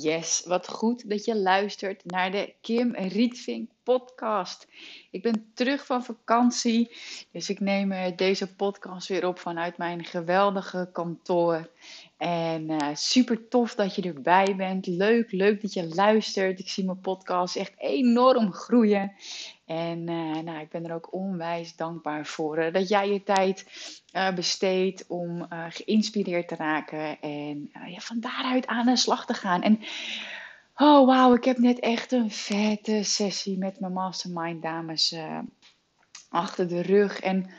Yes, wat goed dat je luistert naar de Kim Rietvink podcast. Ik ben terug van vakantie, dus ik neem eh, deze podcast weer op vanuit mijn geweldige kantoor. En uh, super tof dat je erbij bent. Leuk, leuk dat je luistert. Ik zie mijn podcast echt enorm groeien. En uh, nou, ik ben er ook onwijs dankbaar voor uh, dat jij je tijd uh, besteedt om geïnspireerd te raken en ja, van daaruit aan de slag te gaan. En oh wauw, ik heb net echt een vette sessie met mijn mastermind dames achter de rug. En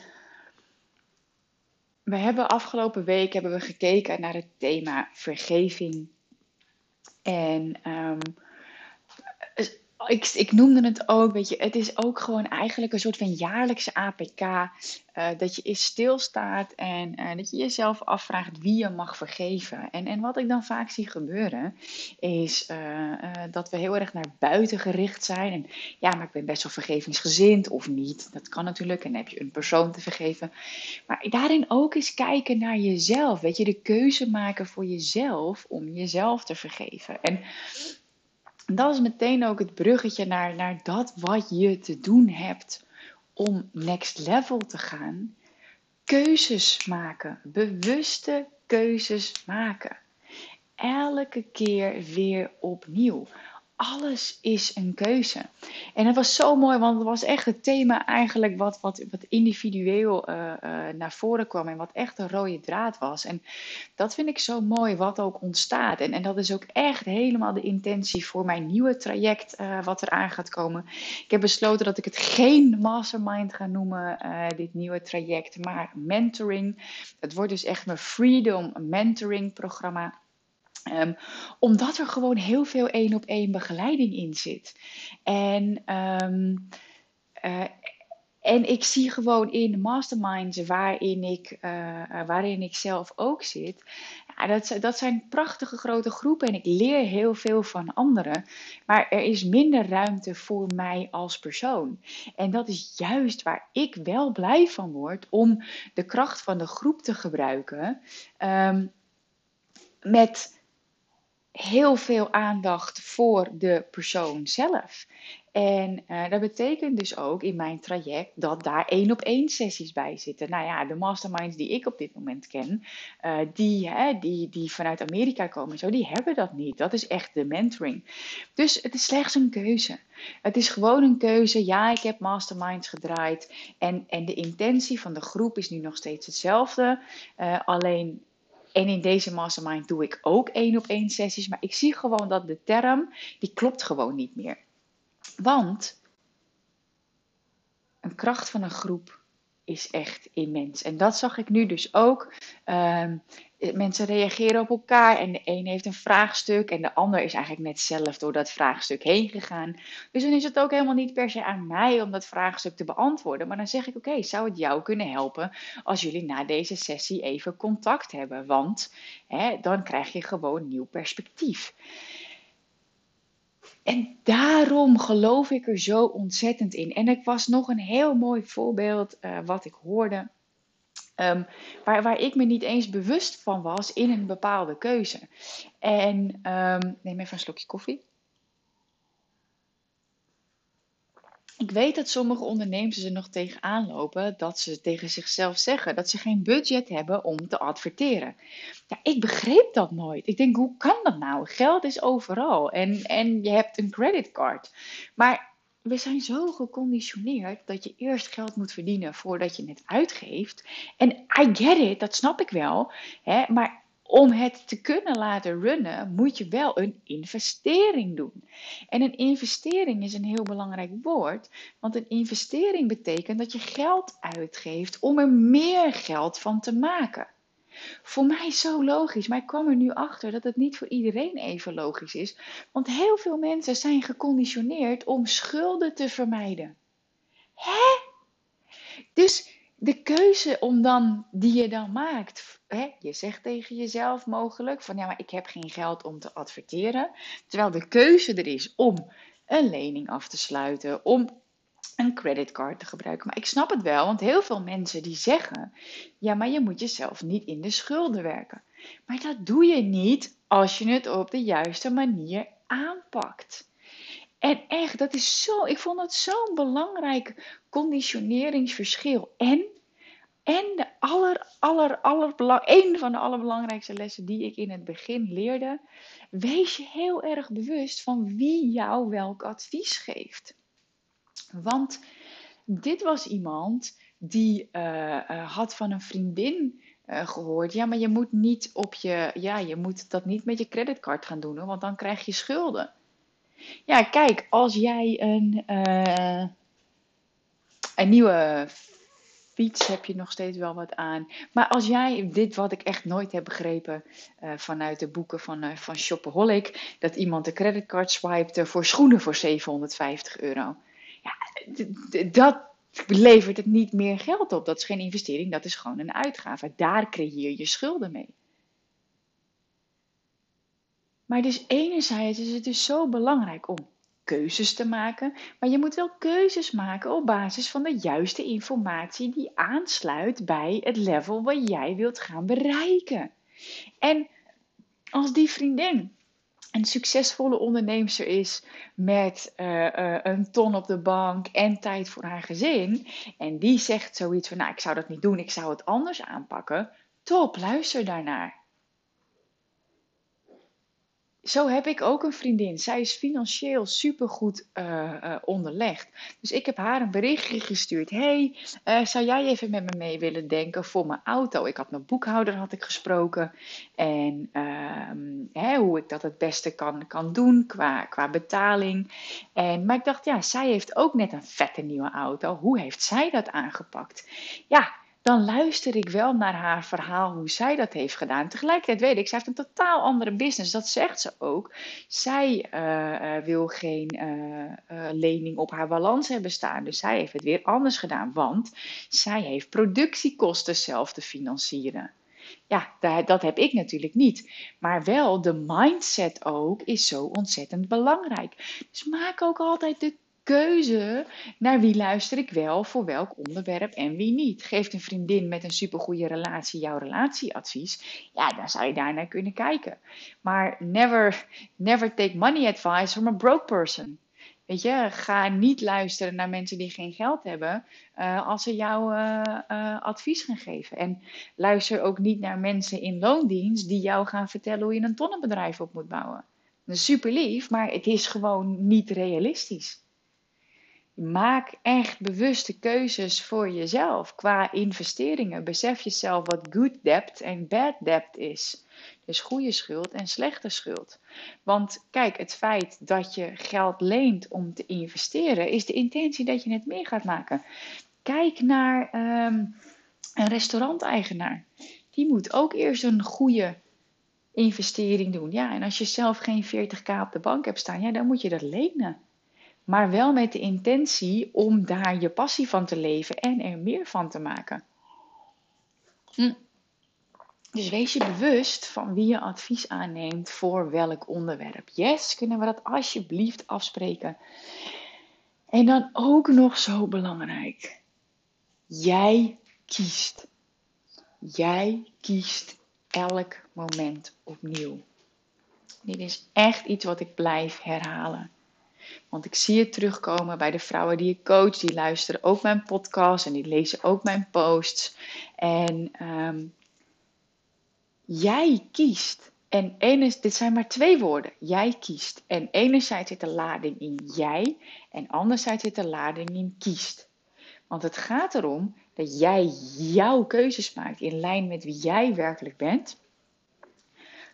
we hebben afgelopen week hebben we gekeken naar het thema vergeving. En um, ik, ik noemde het ook, weet je, het is ook gewoon eigenlijk een soort van jaarlijkse APK. Uh, dat je eens stilstaat en uh, dat je jezelf afvraagt wie je mag vergeven. En, en wat ik dan vaak zie gebeuren, is uh, dat we heel erg naar buiten gericht zijn. En ja, maar ik ben best wel vergevingsgezind of niet. Dat kan natuurlijk. En dan heb je een persoon te vergeven. Maar daarin ook eens kijken naar jezelf. Weet je, de keuze maken voor jezelf om jezelf te vergeven. En dat is meteen ook het bruggetje naar, naar dat wat je te doen hebt om next level te gaan. Keuzes maken, bewuste keuzes maken. Elke keer weer opnieuw alles is een keuze. En het was zo mooi, want het was echt het thema eigenlijk wat, wat, wat individueel uh, uh, naar voren kwam en wat echt een rode draad was. En dat vind ik zo mooi, wat ook ontstaat. En, en dat is ook echt helemaal de intentie voor mijn nieuwe traject uh, wat eraan gaat komen. Ik heb besloten dat ik het geen mastermind ga noemen, dit nieuwe traject, maar mentoring. Het wordt dus echt mijn Freedom Mentoring programma. Um, omdat er gewoon heel veel één op één begeleiding in zit. En, um, uh, en ik zie gewoon in masterminds waarin ik, uh, waarin ik zelf ook zit. Ja, dat, dat zijn prachtige grote groepen en ik leer heel veel van anderen. Maar er is minder ruimte voor mij als persoon. En dat is juist waar ik wel blij van word om de kracht van de groep te gebruiken. Um, met heel veel aandacht voor de persoon zelf. En uh, dat betekent dus ook in mijn traject dat daar één op één sessies bij zitten. Nou ja, de masterminds die ik op dit moment ken, uh, die, hè, die, die vanuit Amerika komen, zo, die hebben dat niet. Dat is echt de mentoring. Dus het is slechts een keuze. Het is gewoon een keuze. Ja, ik heb masterminds gedraaid. En, en de intentie van de groep is nu nog steeds hetzelfde. Uh, alleen en in deze mastermind doe ik ook één op één sessies. Maar ik zie gewoon dat de term, die klopt gewoon niet meer. Want een kracht van een groep is echt immens. En dat zag ik nu dus ook. Um, mensen reageren op elkaar en de een heeft een vraagstuk en de ander is eigenlijk net zelf door dat vraagstuk heen gegaan. Dus dan is het ook helemaal niet per se aan mij om dat vraagstuk te beantwoorden. Maar dan zeg ik: Oké, zou het jou kunnen helpen als jullie na deze sessie even contact hebben? Want hè, dan krijg je gewoon nieuw perspectief. En daarom geloof ik er zo ontzettend in. En ik was nog een heel mooi voorbeeld uh, wat ik hoorde. Um, waar, waar ik me niet eens bewust van was in een bepaalde keuze. En um, neem even een slokje koffie. Ik weet dat sommige ondernemers er nog tegenaan lopen dat ze tegen zichzelf zeggen dat ze geen budget hebben om te adverteren. Ik begreep dat nooit. Ik denk, hoe kan dat nou? Geld is overal en, en je hebt een creditcard. Maar we zijn zo geconditioneerd dat je eerst geld moet verdienen voordat je het uitgeeft. En I get it, dat snap ik wel. Hè? Maar om het te kunnen laten runnen, moet je wel een investering doen. En een investering is een heel belangrijk woord, want een investering betekent dat je geld uitgeeft om er meer geld van te maken. Voor mij zo logisch, maar ik kwam er nu achter dat het niet voor iedereen even logisch is. Want heel veel mensen zijn geconditioneerd om schulden te vermijden. Hè? Dus de keuze om dan, die je dan maakt, hè, je zegt tegen jezelf mogelijk van ja, maar ik heb geen geld om te adverteren. Terwijl de keuze er is om een lening af te sluiten, om een creditcard te gebruiken. Maar ik snap het wel, want heel veel mensen die zeggen, ja, maar je moet jezelf niet in de schulden werken. Maar dat doe je niet als je het op de juiste manier aanpakt. En echt, dat is zo, ik vond dat zo'n belangrijk conditioneringsverschil. En, en de aller, aller, aller, een van de allerbelangrijkste lessen die ik in het begin leerde. Wees je heel erg bewust van wie jou welk advies geeft. Want dit was iemand die uh, uh, had van een vriendin uh, gehoord. Ja, maar je moet niet op je. Ja, je moet dat niet met je creditcard gaan doen, want dan krijg je schulden. Ja, kijk, als jij een, uh, een nieuwe fiets heb je nog steeds wel wat aan. Maar als jij, dit wat ik echt nooit heb begrepen uh, vanuit de boeken van, uh, van Shopaholic, dat iemand de creditcard swipte voor schoenen voor 750 euro. Ja, dat levert het niet meer geld op. Dat is geen investering, dat is gewoon een uitgave. Daar creëer je schulden mee. Maar dus enerzijds is het dus zo belangrijk om keuzes te maken, maar je moet wel keuzes maken op basis van de juiste informatie die aansluit bij het level wat jij wilt gaan bereiken. En als die vriendin een succesvolle onderneemster is met uh, uh, een ton op de bank en tijd voor haar gezin, en die zegt zoiets van, nou ik zou dat niet doen, ik zou het anders aanpakken, top, luister daarnaar zo heb ik ook een vriendin. Zij is financieel supergoed uh, onderlegd. Dus ik heb haar een berichtje gestuurd. hey, uh, zou jij even met me mee willen denken voor mijn auto? Ik had mijn boekhouder had ik gesproken. En ehm, hè, hoe ik dat het beste kan, kan doen qua, qua betaling. En, maar ik dacht, ja, zij heeft ook net een vette nieuwe auto. Hoe heeft zij dat aangepakt? Ja, dan luister ik wel naar haar verhaal hoe zij dat heeft gedaan. Tegelijkertijd weet ik, zij heeft een totaal andere business. Dat zegt ze ook. Zij uh, uh, wil geen uh, lening op haar balans hebben staan. Dus zij heeft het weer anders gedaan. Want zij heeft productiekosten zelf te financieren. Ja, dat heb ik natuurlijk niet. Maar wel de mindset ook is zo ontzettend belangrijk. Dus maak ook altijd de keuze naar wie luister ik wel voor welk onderwerp en wie niet. Geeft een vriendin met een supergoeie relatie jouw relatieadvies? Ja, dan zou je daar naar kunnen kijken. Maar never, never take money advice from a broke person. Weet je, ga niet luisteren naar mensen die geen geld hebben uh, als ze jou uh, uh, advies gaan geven. En luister ook niet naar mensen in loondienst die jou gaan vertellen hoe je een tonnenbedrijf op moet bouwen. Super lief, maar het is gewoon niet realistisch. Maak echt bewuste keuzes voor jezelf qua investeringen. Besef jezelf wat good debt en bad debt is. Dus goede schuld en slechte schuld. Want kijk, het feit dat je geld leent om te investeren, is de intentie dat je het meer gaat maken. Kijk naar um, een restauranteigenaar. Die moet ook eerst een goede investering doen. Ja, en als je zelf geen 40k op de bank hebt staan, ja, dan moet je dat lenen maar wel met de intentie om daar je passie van te leven en er meer van te maken. Hm. Dus wees je bewust van wie je advies aanneemt voor welk onderwerp. Yes, kunnen we dat alsjeblieft afspreken. En dan ook nog zo belangrijk. Jij kiest. Jij kiest elk moment opnieuw. Dit is echt iets wat ik blijf herhalen. Want ik zie het terugkomen bij de vrouwen die ik coach. Die luisteren ook mijn podcast en die lezen ook mijn posts. En um, jij kiest. En dit zijn maar twee woorden. Jij kiest. En enerzijds zit de lading in jij. En anderzijds zit de lading in kiest. Want het gaat erom dat jij jouw keuzes maakt in lijn met wie jij werkelijk bent.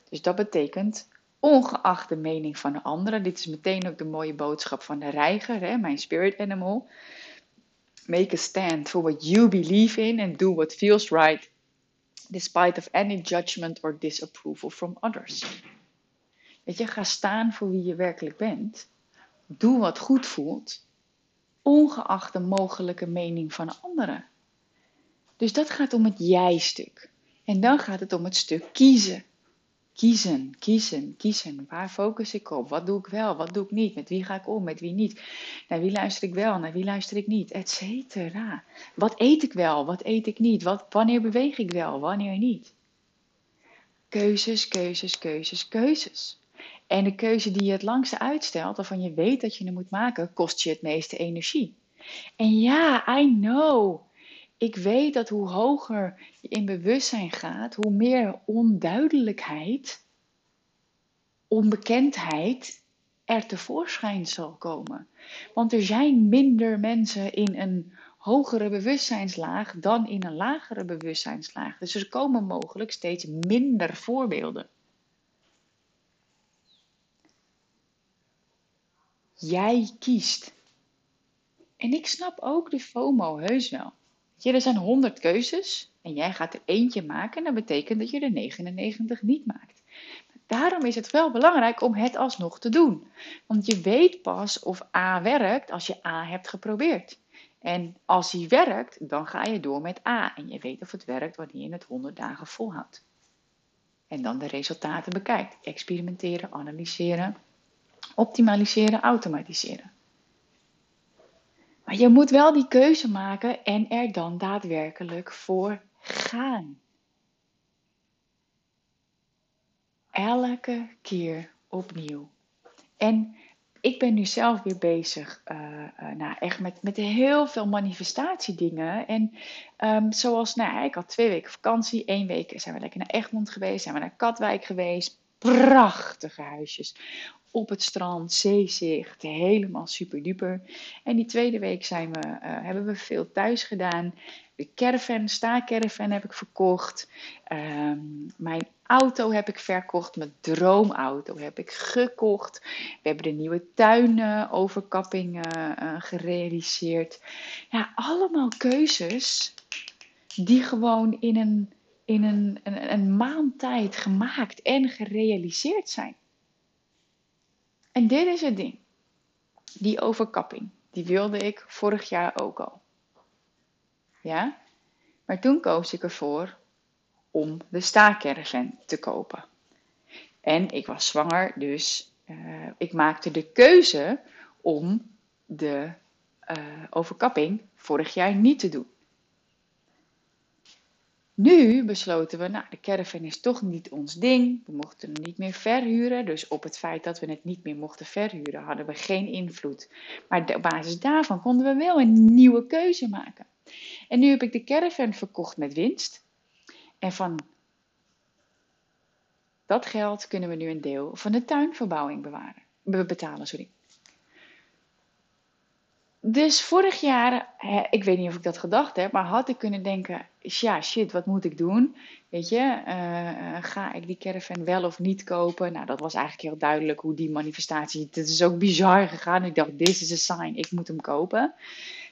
Dus dat betekent ongeacht de mening van de anderen. Dit is meteen ook de mooie boodschap van de reiger, hè, mijn spirit animal. Make a stand for what you believe in and do what feels right Despite of any judgment or disapproval from others. Weet je, ga staan voor wie je werkelijk bent. Doe wat goed voelt, ongeacht de mogelijke mening van anderen. Dus dat gaat om het jij-stuk. En dan gaat het om het stuk kiezen. Kiezen, kiezen, kiezen. Waar focus ik op? Wat doe ik wel? Wat doe ik niet? Met wie ga ik om? Met wie niet? Naar wie luister ik wel? Naar wie luister ik niet? Etcetera. Wat eet ik wel? Wat eet ik niet? Wat, wanneer beweeg ik wel? Wanneer niet? Keuzes, keuzes, keuzes, keuzes. En de keuze die je het langste uitstelt, waarvan je weet dat je hem moet maken, kost je het meeste energie. En ja, I know. Ik weet dat hoe hoger je in bewustzijn gaat, hoe meer onduidelijkheid, onbekendheid er tevoorschijn zal komen. Want er zijn minder mensen in een hogere bewustzijnslaag dan in een lagere bewustzijnslaag. Dus er komen mogelijk steeds minder voorbeelden. Jij kiest. En ik snap ook de FOMO heus wel. Je, er zijn 100 keuzes en jij gaat er eentje maken. Dat betekent dat je er 99 niet maakt. Daarom is het wel belangrijk om het alsnog te doen. Want je weet pas of A werkt als je A hebt geprobeerd. En als die werkt, dan ga je door met A. En je weet of het werkt wanneer je het 100 dagen volhoudt. En dan de resultaten bekijkt. Experimenteren, analyseren, optimaliseren, automatiseren. Je moet wel die keuze maken en er dan daadwerkelijk voor gaan. Elke keer opnieuw. En ik ben nu zelf weer bezig, uh, uh, nou echt met, met heel veel manifestatiedingen. En um, zoals, nou, ik had twee weken vakantie. één week zijn we lekker naar Egmond geweest, zijn we naar Katwijk geweest. Prachtige huisjes op het strand, zeezicht, helemaal super duper. En die tweede week zijn we, uh, hebben we veel thuis gedaan. De caravan, sta-caravan heb ik verkocht. Um, mijn auto heb ik verkocht. Mijn droomauto heb ik gekocht. We hebben de nieuwe tuinoverkapping uh, uh, gerealiseerd. Ja, allemaal keuzes die gewoon in een, in een, een maand tijd gemaakt en gerealiseerd zijn. En dit is het ding. Die overkapping, die wilde ik vorig jaar ook al. Ja? Maar toen koos ik ervoor om de staakerven te kopen. En ik was zwanger, dus uh, ik maakte de keuze om de uh, overkapping vorig jaar niet te doen. Nu besloten we, nou, de caravan is toch niet ons ding. We mochten hem niet meer verhuren. Dus op het feit dat we het niet meer mochten verhuren, hadden we geen invloed. Maar op basis daarvan konden we wel een nieuwe keuze maken. En nu heb ik de caravan verkocht met winst. En van dat geld kunnen we nu een deel van de tuinverbouwing bewaren, betalen. Sorry. Dus vorig jaar, ik weet niet of ik dat gedacht heb, maar had ik kunnen denken: ja, shit, wat moet ik doen? Weet je, uh, ga ik die caravan wel of niet kopen? Nou, dat was eigenlijk heel duidelijk hoe die manifestatie. Het is ook bizar gegaan. Ik dacht: this is a sign, ik moet hem kopen.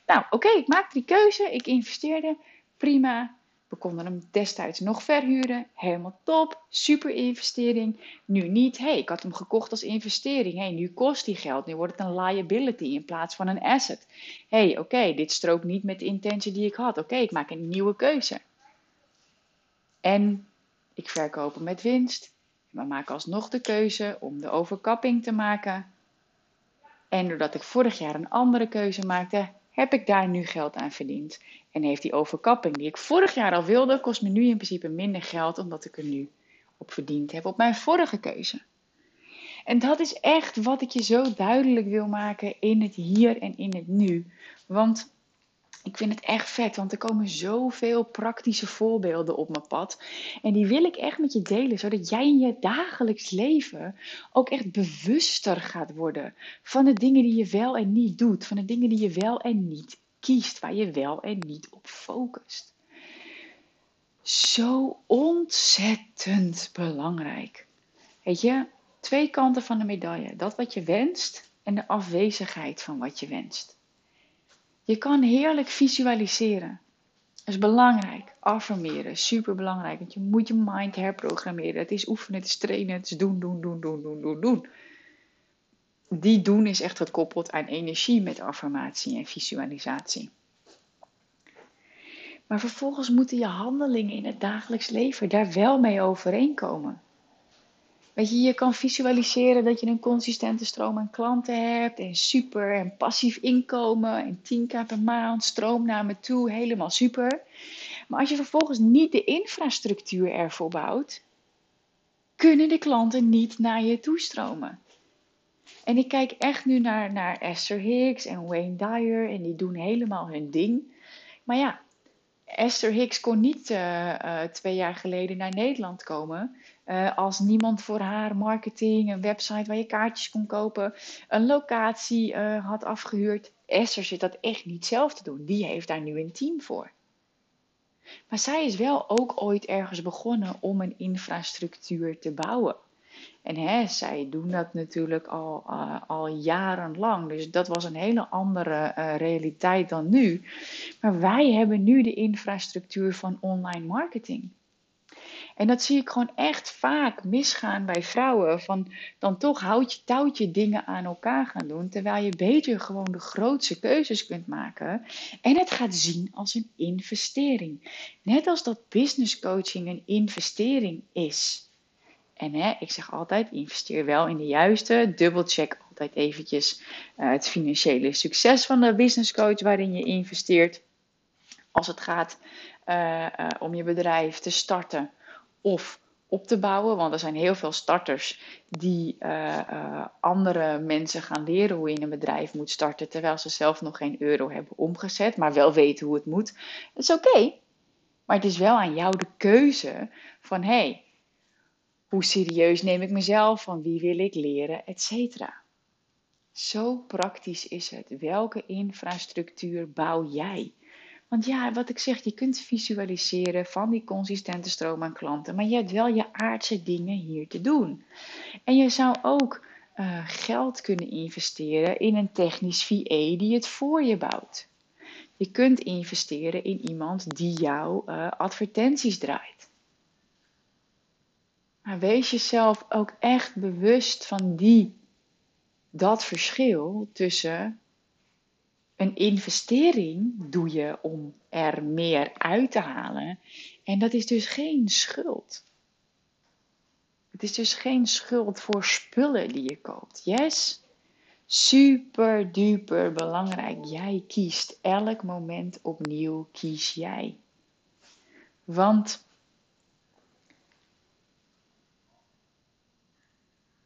Nou, oké, ik maakte die keuze, ik investeerde, prima. We konden hem destijds nog verhuren. Helemaal top. Super investering. Nu niet. hey, ik had hem gekocht als investering. hey, nu kost die geld. Nu wordt het een liability in plaats van een asset. hey, oké, dit strookt niet met de intentie die ik had. Oké, ik maak een nieuwe keuze. En ik verkoop hem met winst. We maken alsnog de keuze om de overkapping te maken. En doordat ik vorig jaar een andere keuze maakte, heb ik daar nu geld aan verdiend. En heeft die overkapping die ik vorig jaar al wilde, kost me nu in principe minder geld, omdat ik er nu op verdiend heb op mijn vorige keuze. En dat is echt wat ik je zo duidelijk wil maken in het hier en in het nu. Want ik vind het echt vet, want er komen zoveel praktische voorbeelden op mijn pad. En die wil ik echt met je delen, zodat jij in je dagelijks leven ook echt bewuster gaat worden van de dingen die je wel en niet doet, van de dingen die je wel en niet kiest, waar je wel en niet op focust. Zo ontzettend belangrijk. Weet je, twee kanten van de medaille. Dat wat je wenst en de afwezigheid van wat je wenst. Je kan heerlijk visualiseren. Dat is belangrijk. Affirmeren, super belangrijk. Want je moet je mind herprogrammeren. Het is oefenen, het is trainen, het is doen, doen, doen, doen, doen, doen, doen. Die doen is echt gekoppeld aan energie met affirmatie en visualisatie. Maar vervolgens moeten je handelingen in het dagelijks leven daar wel mee overeenkomen. Weet je, je kan visualiseren dat je een consistente stroom aan klanten hebt en super en passief inkomen en 10k per maand, stroom naar me toe, helemaal super. Maar als je vervolgens niet de infrastructuur ervoor bouwt, kunnen de klanten niet naar je toestromen. En ik kijk echt nu naar, naar Esther Hicks en Wayne Dyer en die doen helemaal hun ding. Maar ja, Esther Hicks kon niet uh, uh, twee jaar geleden naar Nederland komen. Uh, als niemand voor haar marketing, een website waar je kaartjes kon kopen, een locatie had afgehuurd. Esther zit dat echt niet zelf te doen. Die heeft daar nu een team voor. Maar zij is wel ook ooit ergens begonnen om een infrastructuur te bouwen. En hè, zij doen dat natuurlijk al, uh, al jarenlang. Dus dat was een hele andere realiteit dan nu. Maar wij hebben nu de infrastructuur van online marketing. En dat zie ik gewoon echt vaak misgaan bij vrouwen. Van dan toch houd je touwtje dingen aan elkaar gaan doen. Terwijl je beter gewoon de grootste keuzes kunt maken. En het gaat zien als een investering. Net als dat business coaching een investering is. En hè, ik zeg altijd, investeer wel in de juiste. Dubbelcheck altijd eventjes uh, het financiële succes van de business coach waarin je investeert. Als het gaat uh, uh, om je bedrijf te starten of op te bouwen. Want er zijn heel veel starters die andere mensen gaan leren hoe je een bedrijf moet starten. Terwijl ze zelf nog geen euro hebben omgezet, maar wel weten hoe het moet. Dat is oké. Maar het is wel aan jou de keuze van hé. Hey, hoe serieus neem ik mezelf? Van wie wil ik leren? Etcetera. Zo praktisch is het. Welke infrastructuur bouw jij? Want ja, wat ik zeg, je kunt visualiseren van die consistente stroom aan klanten, maar je hebt wel je aardse dingen hier te doen. En je zou ook uh, geld kunnen investeren in een technisch VA die het voor je bouwt. Je kunt investeren in iemand die jouw uh, advertenties draait. Maar wees jezelf ook echt bewust van die, dat verschil tussen een investering doe je om er meer uit te halen. En dat is dus geen schuld. Het is dus geen schuld voor spullen die je koopt. Yes? Super duper belangrijk. Jij kiest elk moment opnieuw, kies jij. Want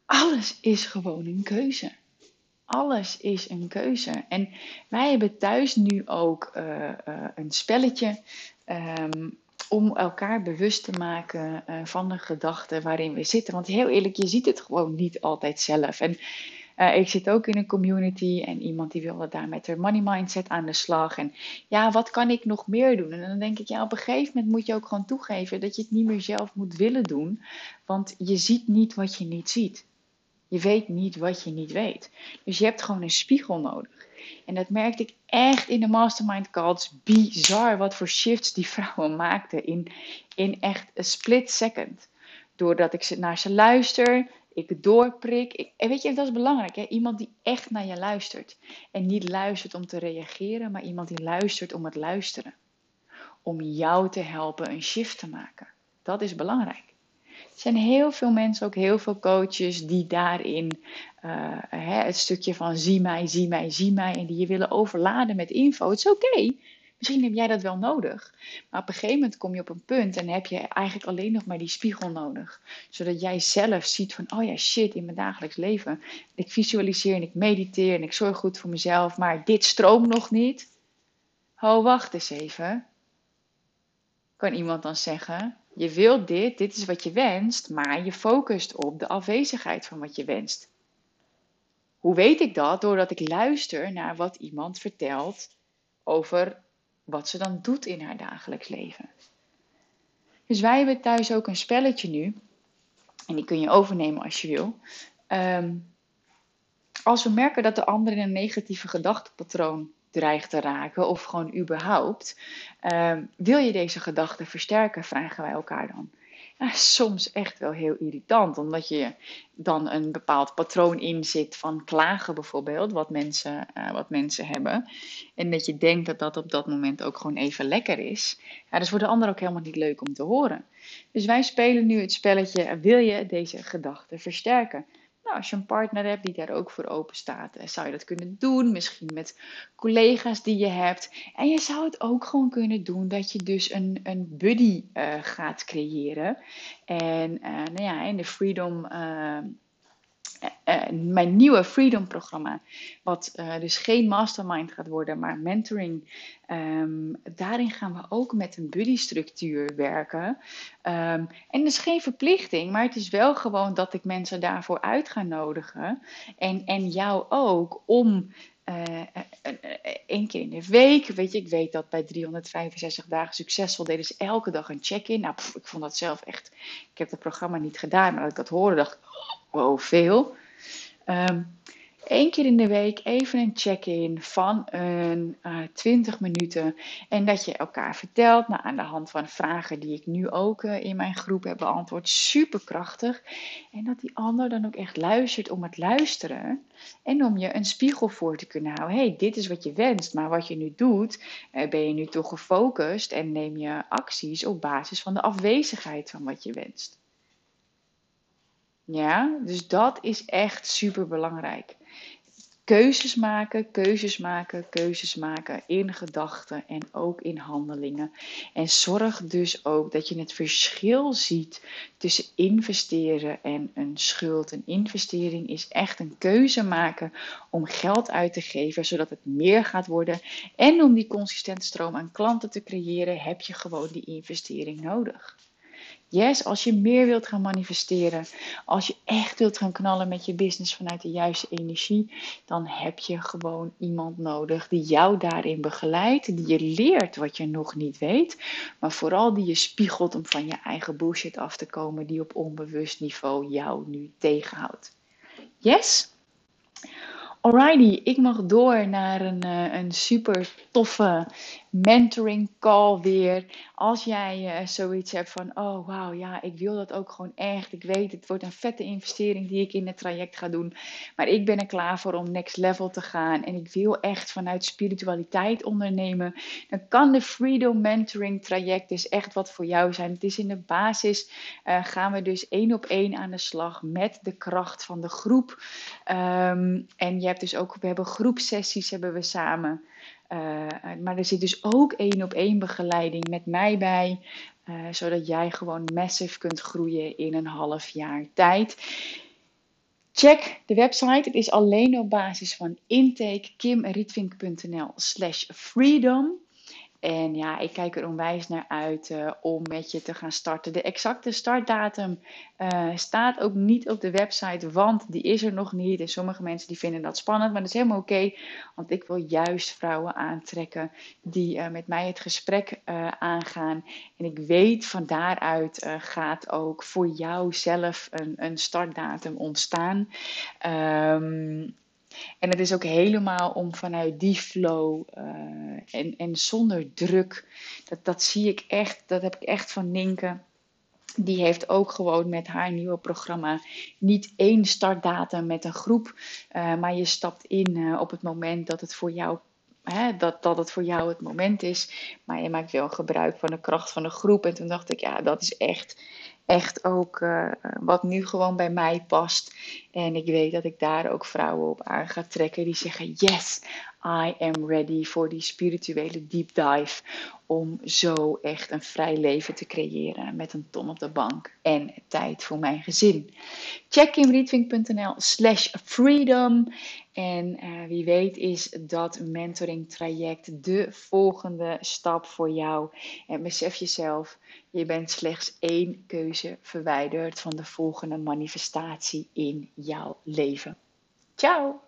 alles is gewoon een keuze. Alles is een keuze. En wij hebben thuis nu ook uh, uh, een spelletje um, om elkaar bewust te maken uh, van de gedachten waarin we zitten. Want heel eerlijk, je ziet het gewoon niet altijd zelf. En ik zit ook in een community en iemand die wilde daar met haar money mindset aan de slag. En ja, wat kan ik nog meer doen? En dan denk ik, ja, op een gegeven moment moet je ook gewoon toegeven dat je het niet meer zelf moet willen doen. Want je ziet niet wat je niet ziet. Je weet niet wat je niet weet. Dus je hebt gewoon een spiegel nodig. En dat merkte ik echt in de mastermind calls. Bizar wat voor shifts die vrouwen maakten in, in echt een split second. Doordat ik naar ze luister, ik doorprik. Ik, en weet je, dat is belangrijk. Hè? Iemand die echt naar je luistert. En niet luistert om te reageren, maar iemand die luistert om het luisteren. Om jou te helpen een shift te maken. Dat is belangrijk. Er zijn heel veel mensen, ook heel veel coaches, die daarin uh, hè, het stukje van zie mij, zie mij, zie mij. En die je willen overladen met info. Het is oké. Misschien heb jij dat wel nodig. Maar op een gegeven moment kom je op een punt en heb je eigenlijk alleen nog maar die spiegel nodig. Zodat jij zelf ziet van, oh ja, shit, in mijn dagelijks leven. Ik visualiseer en ik mediteer en ik zorg goed voor mezelf. Maar dit stroomt nog niet. Oh, wacht eens even. Kan iemand dan zeggen, je wilt dit, dit is wat je wenst, maar je focust op de afwezigheid van wat je wenst. Hoe weet ik dat? Doordat ik luister naar wat iemand vertelt over wat ze dan doet in haar dagelijks leven. Dus wij hebben thuis ook een spelletje nu. En die kun je overnemen als je wil. Um, als we merken dat de ander in een negatieve gedachtepatroon dreigt te raken of gewoon überhaupt. Ehm, wil je deze gedachten versterken, vragen wij elkaar dan. Ja, soms echt wel heel irritant, omdat je dan een bepaald patroon in zit van klagen bijvoorbeeld, wat mensen, uh, wat mensen hebben. En dat je denkt dat dat op dat moment ook gewoon even lekker is. Ja, dus voor de ander ook helemaal niet leuk om te horen. Dus wij spelen nu het spelletje, wil je deze gedachten versterken? Nou, als je een partner hebt die daar ook voor open staat, eh, zou je dat kunnen doen. Misschien met collega's die je hebt. En je zou het ook gewoon kunnen doen dat je dus een, een buddy uh, gaat creëren. En uh, nou ja, in de Freedom uh, mijn nieuwe Freedom programma, wat uh, dus geen mastermind gaat worden, maar mentoring. Um, daarin gaan we ook met een buddy structuur werken. Um, en het is geen verplichting, maar het is wel gewoon dat ik mensen daarvoor uit ga nodigen. En, en jou ook om één keer in de week. Weet je, ik weet dat bij 365 dagen succesvol deden ze elke dag een check-in. Nou, ik vond dat zelf echt. Ik heb het programma niet gedaan, maar dat ik dat hoorde, dacht ik, oh, wow, veel. Eén keer in de week even een check-in van een uh, 20 minuten. En dat je elkaar vertelt nou, aan de hand van vragen die ik nu ook uh, in mijn groep heb beantwoord. Super krachtig. En dat die ander dan ook echt luistert om het luisteren. En om je een spiegel voor te kunnen houden. hey, dit is wat je wenst. Maar wat je nu doet, uh, ben je nu toch gefocust en neem je acties op basis van de afwezigheid van wat je wenst. Ja, dus dat is echt super belangrijk. Keuzes maken, keuzes maken, keuzes maken in gedachten en ook in handelingen. En zorg dus ook dat je het verschil ziet tussen investeren en een schuld. Een investering is echt een keuze maken om geld uit te geven, zodat het meer gaat worden. En om die consistente stroom aan klanten te creëren, heb je gewoon die investering nodig. Yes, als je meer wilt gaan manifesteren, als je echt wilt gaan knallen met je business vanuit de juiste energie, dan heb je gewoon iemand nodig die jou daarin begeleidt, die je leert wat je nog niet weet, maar vooral die je spiegelt om van je eigen bullshit af te komen die op onbewust niveau jou nu tegenhoudt. Yes? Alrighty, ik mag door naar een, uh, een super toffe mentoring call weer. Als jij uh, zoiets hebt van, oh wauw, ja, ik wil dat ook gewoon echt. Ik weet, het wordt een vette investering die ik in het traject ga doen. Maar ik ben er klaar voor om next level te gaan. En ik wil echt vanuit spiritualiteit ondernemen. Dan kan de Freedom Mentoring traject dus echt wat voor jou zijn. Het is in de basis, uh, gaan we dus één op één aan de slag met de kracht van de groep. Um, en je hebt dus ook, we hebben groepsessies hebben we samen. Uh, maar er zit dus ook één op één begeleiding met mij bij. Uh, zodat jij gewoon massive kunt groeien in een half jaar tijd. Check de website. Het is alleen op basis van intake kimrietvink.nl slash freedom. En ja, ik kijk er onwijs naar uit uh, om met je te gaan starten. De exacte startdatum uh, staat ook niet op de website, want die is er nog niet. En sommige mensen die vinden dat spannend, maar dat is helemaal oké. Want ik wil juist vrouwen aantrekken die uh, met mij het gesprek aangaan. En ik weet van daaruit gaat ook voor jou zelf een, een startdatum ontstaan. Um, en het is ook helemaal om vanuit die flow uh, en, en zonder druk. Dat, dat zie ik echt, dat heb ik echt van Ninke. Die heeft ook gewoon met haar nieuwe programma niet één startdatum met een groep. Uh, maar je stapt in uh, op het moment dat het voor jou dat, dat het voor jou het moment is. Maar je maakt wel gebruik van de kracht van de groep. En toen dacht ik, ja, dat is echt echt ook uh, wat nu gewoon bij mij past. En ik weet dat ik daar ook vrouwen op aan ga trekken die zeggen: Yes, I am ready voor die spirituele deep dive. Om zo echt een vrij leven te creëren met een ton op de bank en tijd voor mijn gezin. Check kimrietvink.nl slash freedom. En uh, wie weet is dat mentoring traject de volgende stap voor jou. En besef jezelf, je bent slechts één keuze verwijderd van de volgende manifestatie in jouw leven. Ciao!